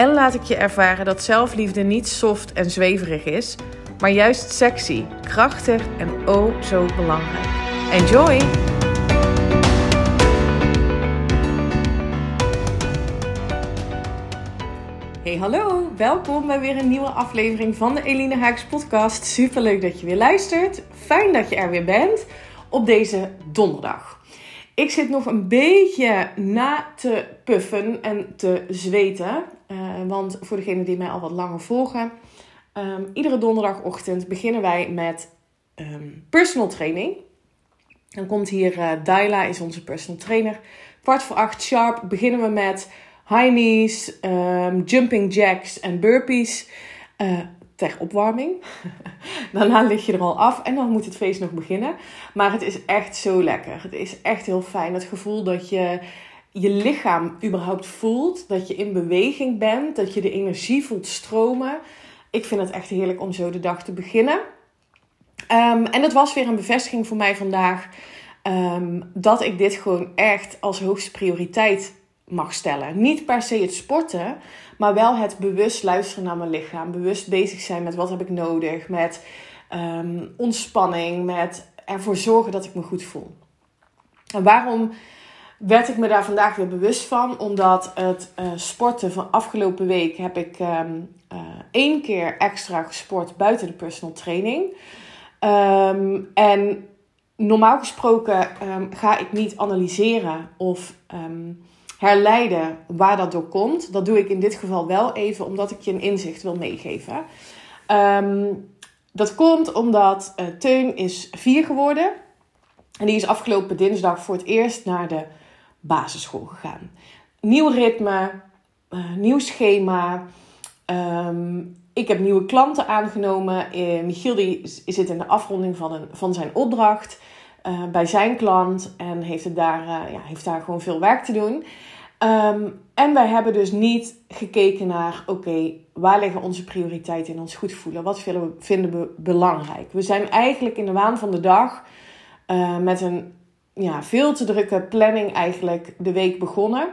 en laat ik je ervaren dat zelfliefde niet soft en zweverig is, maar juist sexy, krachtig en oh zo belangrijk. Enjoy! Hey hallo, welkom bij weer een nieuwe aflevering van de Eline Haaks podcast. Superleuk dat je weer luistert. Fijn dat je er weer bent op deze donderdag. Ik zit nog een beetje na te puffen en te zweten. Uh, want voor degenen die mij al wat langer volgen, um, iedere donderdagochtend beginnen wij met um, personal training. Dan komt hier uh, Daila, is onze personal trainer. Kwart voor acht sharp beginnen we met high knees, um, jumping jacks en burpees. Uh, ter opwarming. Daarna lig je er al af en dan moet het feest nog beginnen. Maar het is echt zo lekker. Het is echt heel fijn. Het gevoel dat je je lichaam überhaupt voelt. Dat je in beweging bent. Dat je de energie voelt stromen. Ik vind het echt heerlijk om zo de dag te beginnen. Um, en het was weer een bevestiging voor mij vandaag. Um, dat ik dit gewoon echt als hoogste prioriteit mag stellen. Niet per se het sporten, maar wel het bewust luisteren naar mijn lichaam. Bewust bezig zijn met wat heb ik nodig, met um, ontspanning, met ervoor zorgen dat ik me goed voel. En waarom werd ik me daar vandaag weer bewust van? Omdat het uh, sporten van afgelopen week heb ik um, uh, één keer extra gesport buiten de personal training. Um, en normaal gesproken ga ik niet analyseren of herleiden waar dat door komt. Dat doe ik in dit geval wel even, omdat ik je een inzicht wil meegeven. Dat komt omdat uh, Teun is vier geworden. En die is afgelopen dinsdag voor het eerst naar de basisschool gegaan. Nieuw ritme, uh, nieuw schema. Um, ik heb nieuwe klanten aangenomen. Uh, Michiel die zit in de afronding van, een, van zijn opdracht. Uh, bij zijn klant en heeft, het daar, ja, heeft daar gewoon veel werk te doen. Um, en wij hebben dus niet gekeken naar, oké, waar liggen onze prioriteiten in ons goed voelen? Wat vinden we, belangrijk? We zijn eigenlijk in de waan van de dag met een ja, veel te drukke planning eigenlijk de week begonnen.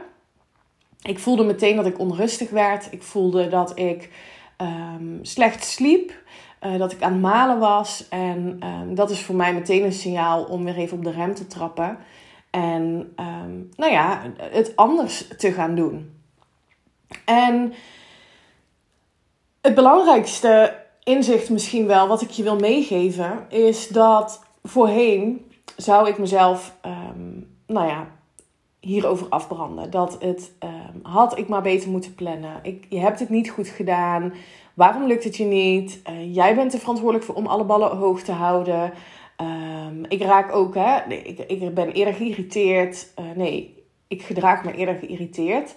Ik voelde meteen dat ik onrustig werd. Ik voelde dat ik um, slecht sliep. Uh, dat ik aan het malen was. En um, dat is voor mij meteen een signaal om weer even op de rem te trappen. En um, nou ja, het anders te gaan doen. En het belangrijkste inzicht misschien wel, wat ik je wil meegeven, is dat voorheen zou ik mezelf, um, nou ja, hierover afbranden. Dat het um, had ik maar beter moeten plannen. Ik, je hebt het niet goed gedaan. Waarom lukt het je niet? Uh, jij bent er verantwoordelijk voor om alle ballen hoog te houden. Um, ik raak ook, hè, ik, ik ben eerder geïrriteerd. Uh, nee, ik gedraag me eerder geïrriteerd.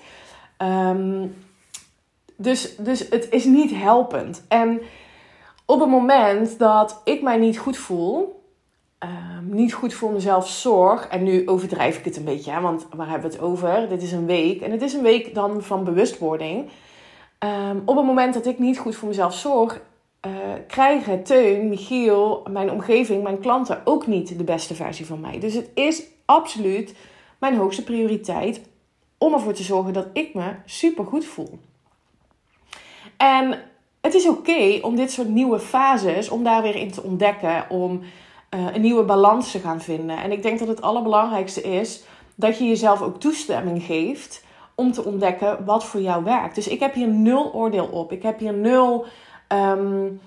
Dus, dus het is niet helpend. En op het moment dat ik mij niet goed voel, um, niet goed voor mezelf zorg, en nu overdrijf ik het een beetje, hè, want waar hebben we het over? Dit is een week. En het is een week dan van bewustwording. op het moment dat ik niet goed voor mezelf zorg, uh, krijgen Teun, Michiel, mijn omgeving, mijn klanten ook niet de beste versie van mij. Dus het is absoluut mijn hoogste prioriteit om ervoor te zorgen dat ik me super goed voel. En het is oké om dit soort nieuwe fases, om daar weer in te ontdekken, om uh, een nieuwe balans te gaan vinden. En ik denk dat het allerbelangrijkste is dat je jezelf ook toestemming geeft om te ontdekken wat voor jou werkt. Dus ik heb hier nul oordeel op. Ik heb hier nul Um,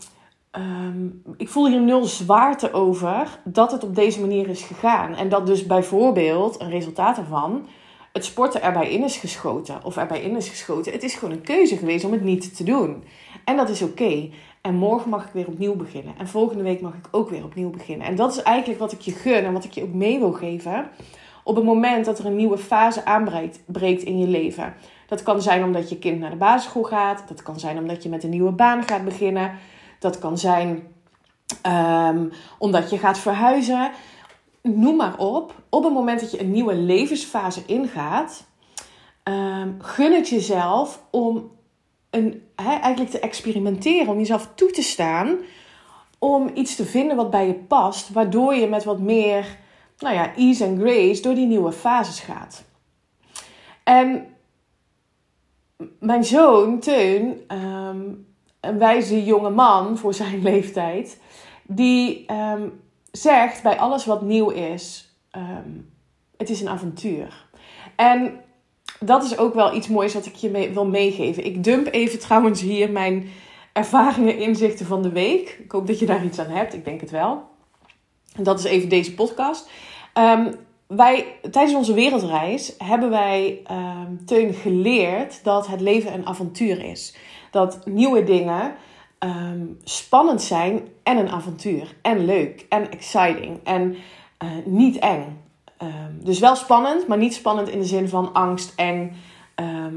um, ik voel hier nul zwaarte over dat het op deze manier is gegaan. En dat dus bijvoorbeeld een resultaat ervan het sporten erbij in is geschoten. Of erbij in is geschoten. Het is gewoon een keuze geweest om het niet te doen. En dat is oké. En morgen mag ik weer opnieuw beginnen. En volgende week mag ik ook weer opnieuw beginnen. En dat is eigenlijk wat ik je gun en wat ik je ook mee wil geven. Op het moment dat er een nieuwe fase aanbreekt in je leven. Dat kan zijn omdat je kind naar de basisschool gaat. Dat kan zijn omdat je met een nieuwe baan gaat beginnen. Dat kan zijn ehm, omdat je gaat verhuizen. Noem maar op. Op het moment dat je een nieuwe levensfase ingaat, um, gun het jezelf om eigenlijk te experimenteren, om jezelf toe te staan, om iets te vinden wat bij je past, waardoor je met wat meer nou ja, ease en grace door die nieuwe fases gaat. En mijn zoon, Teun, ehm, een wijze jonge man voor zijn leeftijd, die ehm, zegt bij alles wat nieuw is, um, het is een avontuur. En dat is ook wel iets moois wat ik je mee, wil meegeven. Ik dump even trouwens hier mijn ervaringen, inzichten van de week. Ik hoop dat je daar iets aan hebt. Ik denk het wel. En dat is even deze podcast. Um, wij, tijdens onze wereldreis hebben wij um, Teun geleerd dat het leven een avontuur is. Dat nieuwe dingen um, spannend zijn en een avontuur. En leuk en exciting en uh, niet eng. Um, dus wel spannend, maar niet spannend in de zin van angst, eng.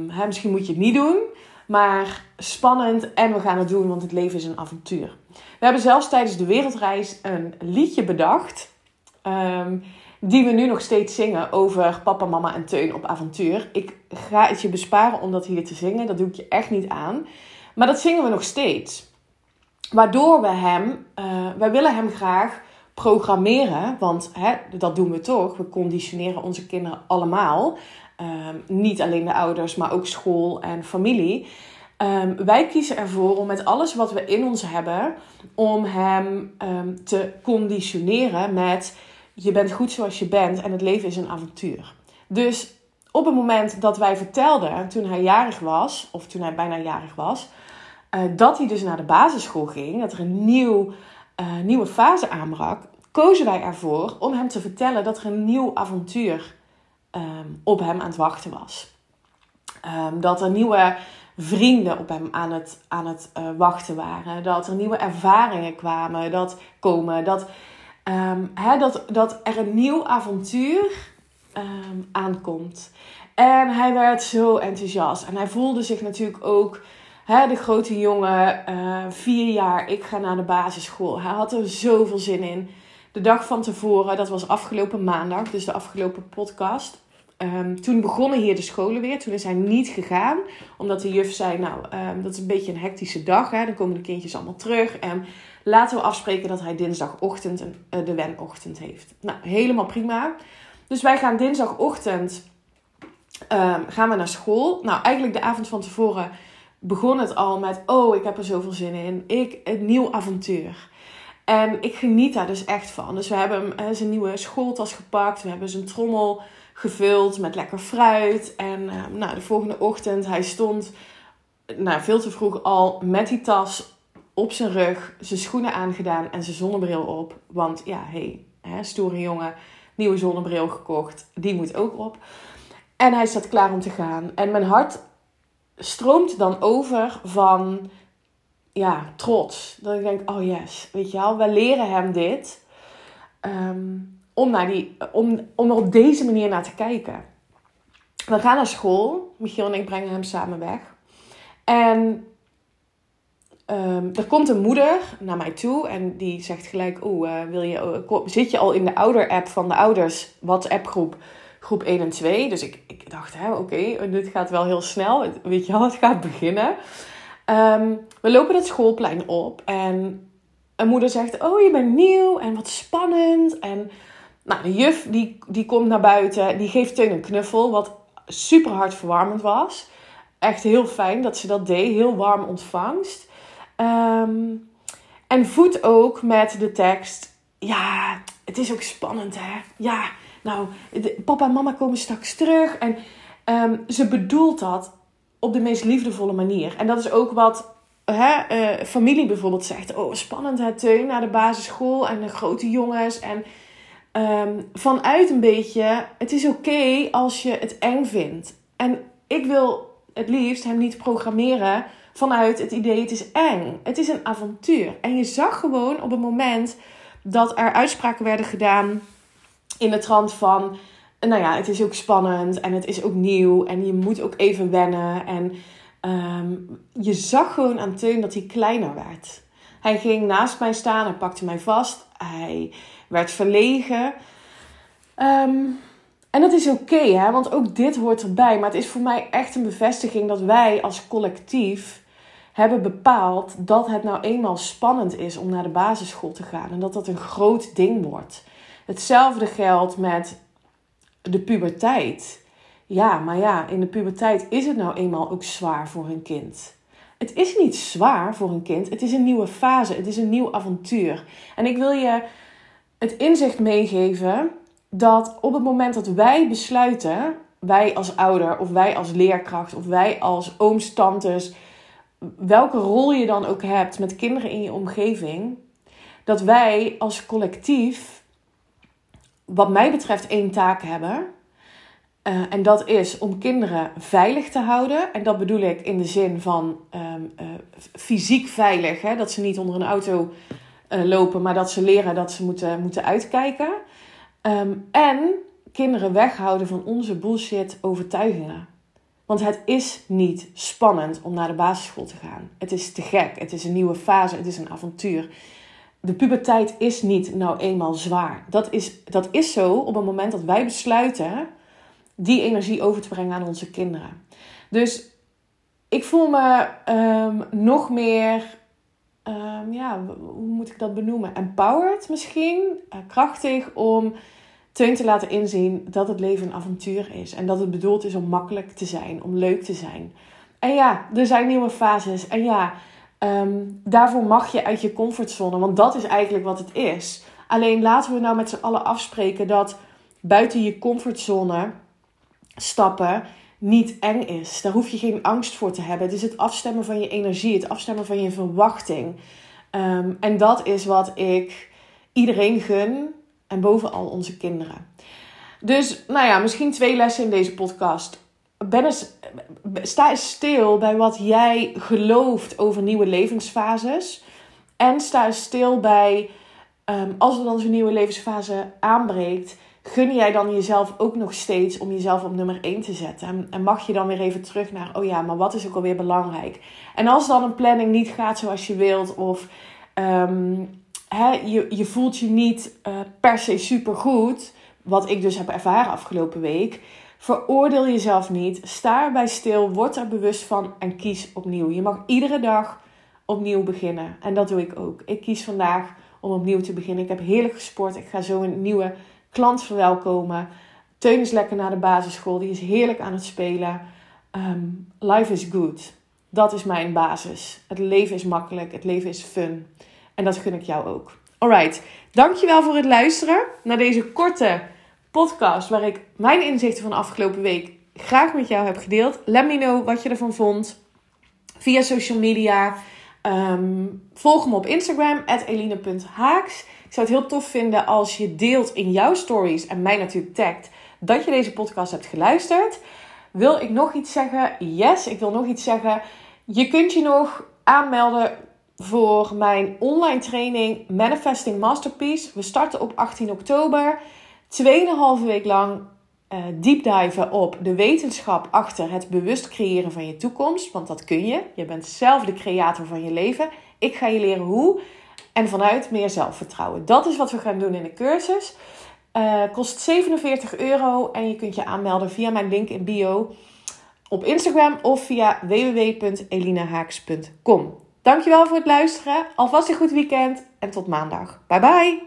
Hè, misschien moet je het niet doen, maar spannend en we gaan het doen, want het leven is een avontuur. We hebben zelfs tijdens de wereldreis een liedje bedacht. Um, die we nu nog steeds zingen over papa, mama en Teun op avontuur. Ik ga het je besparen om dat hier te zingen. Dat doe ik je echt niet aan. Maar dat zingen we nog steeds. Waardoor we hem, uh, wij willen hem graag programmeren. Want hè, dat doen we toch. We conditioneren onze kinderen allemaal. Um, niet alleen de ouders, maar ook school en familie. Um, wij kiezen ervoor om met alles wat we in ons hebben, om hem um, te conditioneren met je bent goed zoals je bent en het leven is een avontuur. Dus op het moment dat wij vertelden, toen hij jarig was, of toen hij bijna jarig was, uh, dat hij dus naar de basisschool ging, dat er een nieuw, uh, nieuwe fase aanbrak, kozen wij ervoor om hem te vertellen dat er een nieuw avontuur um, op hem aan het wachten was. Um, dat er nieuwe vrienden op hem aan het, aan het uh, wachten waren. Dat er nieuwe ervaringen kwamen, dat komen. Dat um, dat, dat er een nieuw avontuur aankomt. En hij werd zo enthousiast. En hij voelde zich natuurlijk ook de grote jongen, uh, vier jaar, ik ga naar de basisschool. Hij had er zoveel zin in. De dag van tevoren, dat was afgelopen maandag, dus de afgelopen podcast. Um, toen begonnen hier de scholen weer. Toen is hij niet gegaan. Omdat de juf zei, nou, um, dat is een beetje een hectische dag. Hè? Dan komen de kindjes allemaal terug. En laten we afspreken dat hij dinsdagochtend een, uh, de wenochtend heeft. Nou, helemaal prima. Dus wij gaan dinsdagochtend gaan we naar school. Nou, eigenlijk de avond van tevoren begon het al met... Oh, ik heb er zoveel zin in. Ik, een nieuw avontuur. En ik geniet daar dus echt van. Dus we hebben hem zijn nieuwe schooltas gepakt. We hebben zijn trommel gevuld met lekker fruit. En uh, nou, de volgende ochtend, hij stond nou, veel te vroeg al met die tas op zijn rug, zijn schoenen aangedaan en zijn zonnebril op. Want ja, hé, hey, stoere jongen, nieuwe zonnebril gekocht, die moet ook op. En hij staat klaar om te gaan. En mijn hart stroomt dan over van ja, trots. Dat ik denk, oh yes, weet je wel, we leren hem dit. Um, om, naar die, om, om er op deze manier naar te kijken. We gaan naar school. Michiel en ik brengen hem samen weg. En um, er komt een moeder naar mij toe en die zegt gelijk: Oeh, uh, wil je, uh, zit je al in de ouder-app van de ouders, WhatsApp-groep, groep 1 en 2? Dus ik, ik dacht: Oké, dit gaat wel heel snel. Weet je wel, het gaat beginnen. Um, we lopen het schoolplein op en een moeder zegt: Oh, je bent nieuw en wat spannend. En nou, de juf die, die komt naar buiten, die geeft Teun een knuffel, wat super hartverwarmend was. Echt heel fijn dat ze dat deed, heel warm ontvangst. Um, en voedt ook met de tekst, ja, het is ook spannend hè. Ja, nou, papa en mama komen straks terug. En um, ze bedoelt dat op de meest liefdevolle manier. En dat is ook wat hè, uh, familie bijvoorbeeld zegt. Oh, spannend hè, Teun, naar de basisschool en de grote jongens en um, vanuit een beetje, het is oké als je het eng vindt. En ik wil het liefst hem niet programmeren vanuit het idee het is eng. Het is een avontuur. En je zag gewoon op het moment dat er uitspraken werden gedaan in de trant van, nou ja, het is ook spannend en het is ook nieuw en je moet ook even wennen. En um, je zag gewoon aan Teun dat hij kleiner werd Hij ging naast mij staan, hij pakte mij vast, hij werd verlegen. Ehm, en dat is oké, hè, want ook dit hoort erbij. Maar het is voor mij echt een bevestiging dat wij als collectief hebben bepaald dat het nou eenmaal spannend is om naar de basisschool te gaan. En dat dat een groot ding wordt. Hetzelfde geldt met de puberteit. Ja, maar ja, in de puberteit is het nou eenmaal ook zwaar voor een kind. Het is niet zwaar voor een kind. Het is een nieuwe fase. Het is een nieuw avontuur. En ik wil je het inzicht meegeven dat op het moment dat wij besluiten, wij als ouder of wij als leerkracht of wij als ooms, tantes, welke rol je dan ook hebt met kinderen in je omgeving, dat wij als collectief, wat mij betreft, één taak hebben. Uh, en dat is om kinderen veilig te houden. En dat bedoel ik in de zin van um, uh, fysiek veilig. Hè? Dat ze niet onder een auto uh, lopen, maar dat ze leren dat ze moeten, moeten uitkijken. Um, en kinderen weghouden van onze bullshit overtuigingen. Want het is niet spannend om naar de basisschool te gaan. Het is te gek. Het is een nieuwe fase. Het is een avontuur. De puberteit is niet nou eenmaal zwaar. Dat is, dat is zo op het moment dat wij besluiten die energie over te brengen aan onze kinderen. Dus ik voel me um, nog meer, um, ja, hoe moet ik dat benoemen? Empowered misschien, uh, krachtig om Teun te laten inzien dat het leven een avontuur is. En dat het bedoeld is om makkelijk te zijn, om leuk te zijn. En ja, er zijn nieuwe fases. En ja, um, daarvoor mag je uit je comfortzone. Want dat is eigenlijk wat het is. Alleen laten we nou met z'n allen afspreken dat buiten je comfortzone stappen niet eng is. Daar hoef je geen angst voor te hebben. Het is het afstemmen van je energie, het afstemmen van je verwachting. Um, en dat is wat ik iedereen gun en bovenal onze kinderen. Dus, nou ja, misschien twee lessen in deze podcast. Ben sta eens stil bij wat jij gelooft over nieuwe levensfases. En sta eens stil bij, um, als er dan zo'n nieuwe levensfase aanbreekt, gun jij dan jezelf ook nog steeds om jezelf op nummer 1 te zetten? En mag je dan weer even terug naar, oh ja, maar wat is ook alweer belangrijk? En als dan een planning niet gaat zoals je wilt, of um, je, je voelt je niet uh, per se supergoed, wat ik dus heb ervaren afgelopen week. Veroordeel jezelf niet. Sta erbij stil. Word er bewust van en kies opnieuw. Je mag iedere dag opnieuw beginnen. En dat doe ik ook. Ik kies vandaag om opnieuw te beginnen. Ik heb heerlijk gesport. Ik ga zo een nieuwe klant verwelkomen. Teun is lekker naar de basisschool. Die is heerlijk aan het spelen. Um, life is good. Dat is mijn basis. Het leven is makkelijk. Het leven is fun. En dat gun ik jou ook. Alright, dankjewel voor het luisteren naar deze korte podcast waar ik mijn inzichten van de afgelopen week graag met jou heb gedeeld. Let me know wat je ervan vond via social media. Um, volg me op Instagram, eline.haaks. Ik zou het heel tof vinden als je deelt in jouw stories en mij natuurlijk tagt dat je deze podcast hebt geluisterd. Wil ik nog iets zeggen? Yes, ik wil nog iets zeggen. Je kunt je nog aanmelden voor mijn online training Manifesting Masterpiece. We starten op 18 oktober. Tweeënhalve week lang uh, op de wetenschap achter het bewust creëren van je toekomst. Want dat kun je. Je bent zelf de creator van je leven. Ik ga je leren hoe. En vanuit meer zelfvertrouwen. Dat is wat we gaan doen in de cursus. Uh, kost 47 euro en je kunt je aanmelden via mijn link in bio op Instagram of via www.elinahaaks.com. Dankjewel voor het luisteren. Alvast een goed weekend en tot maandag. Bye bye.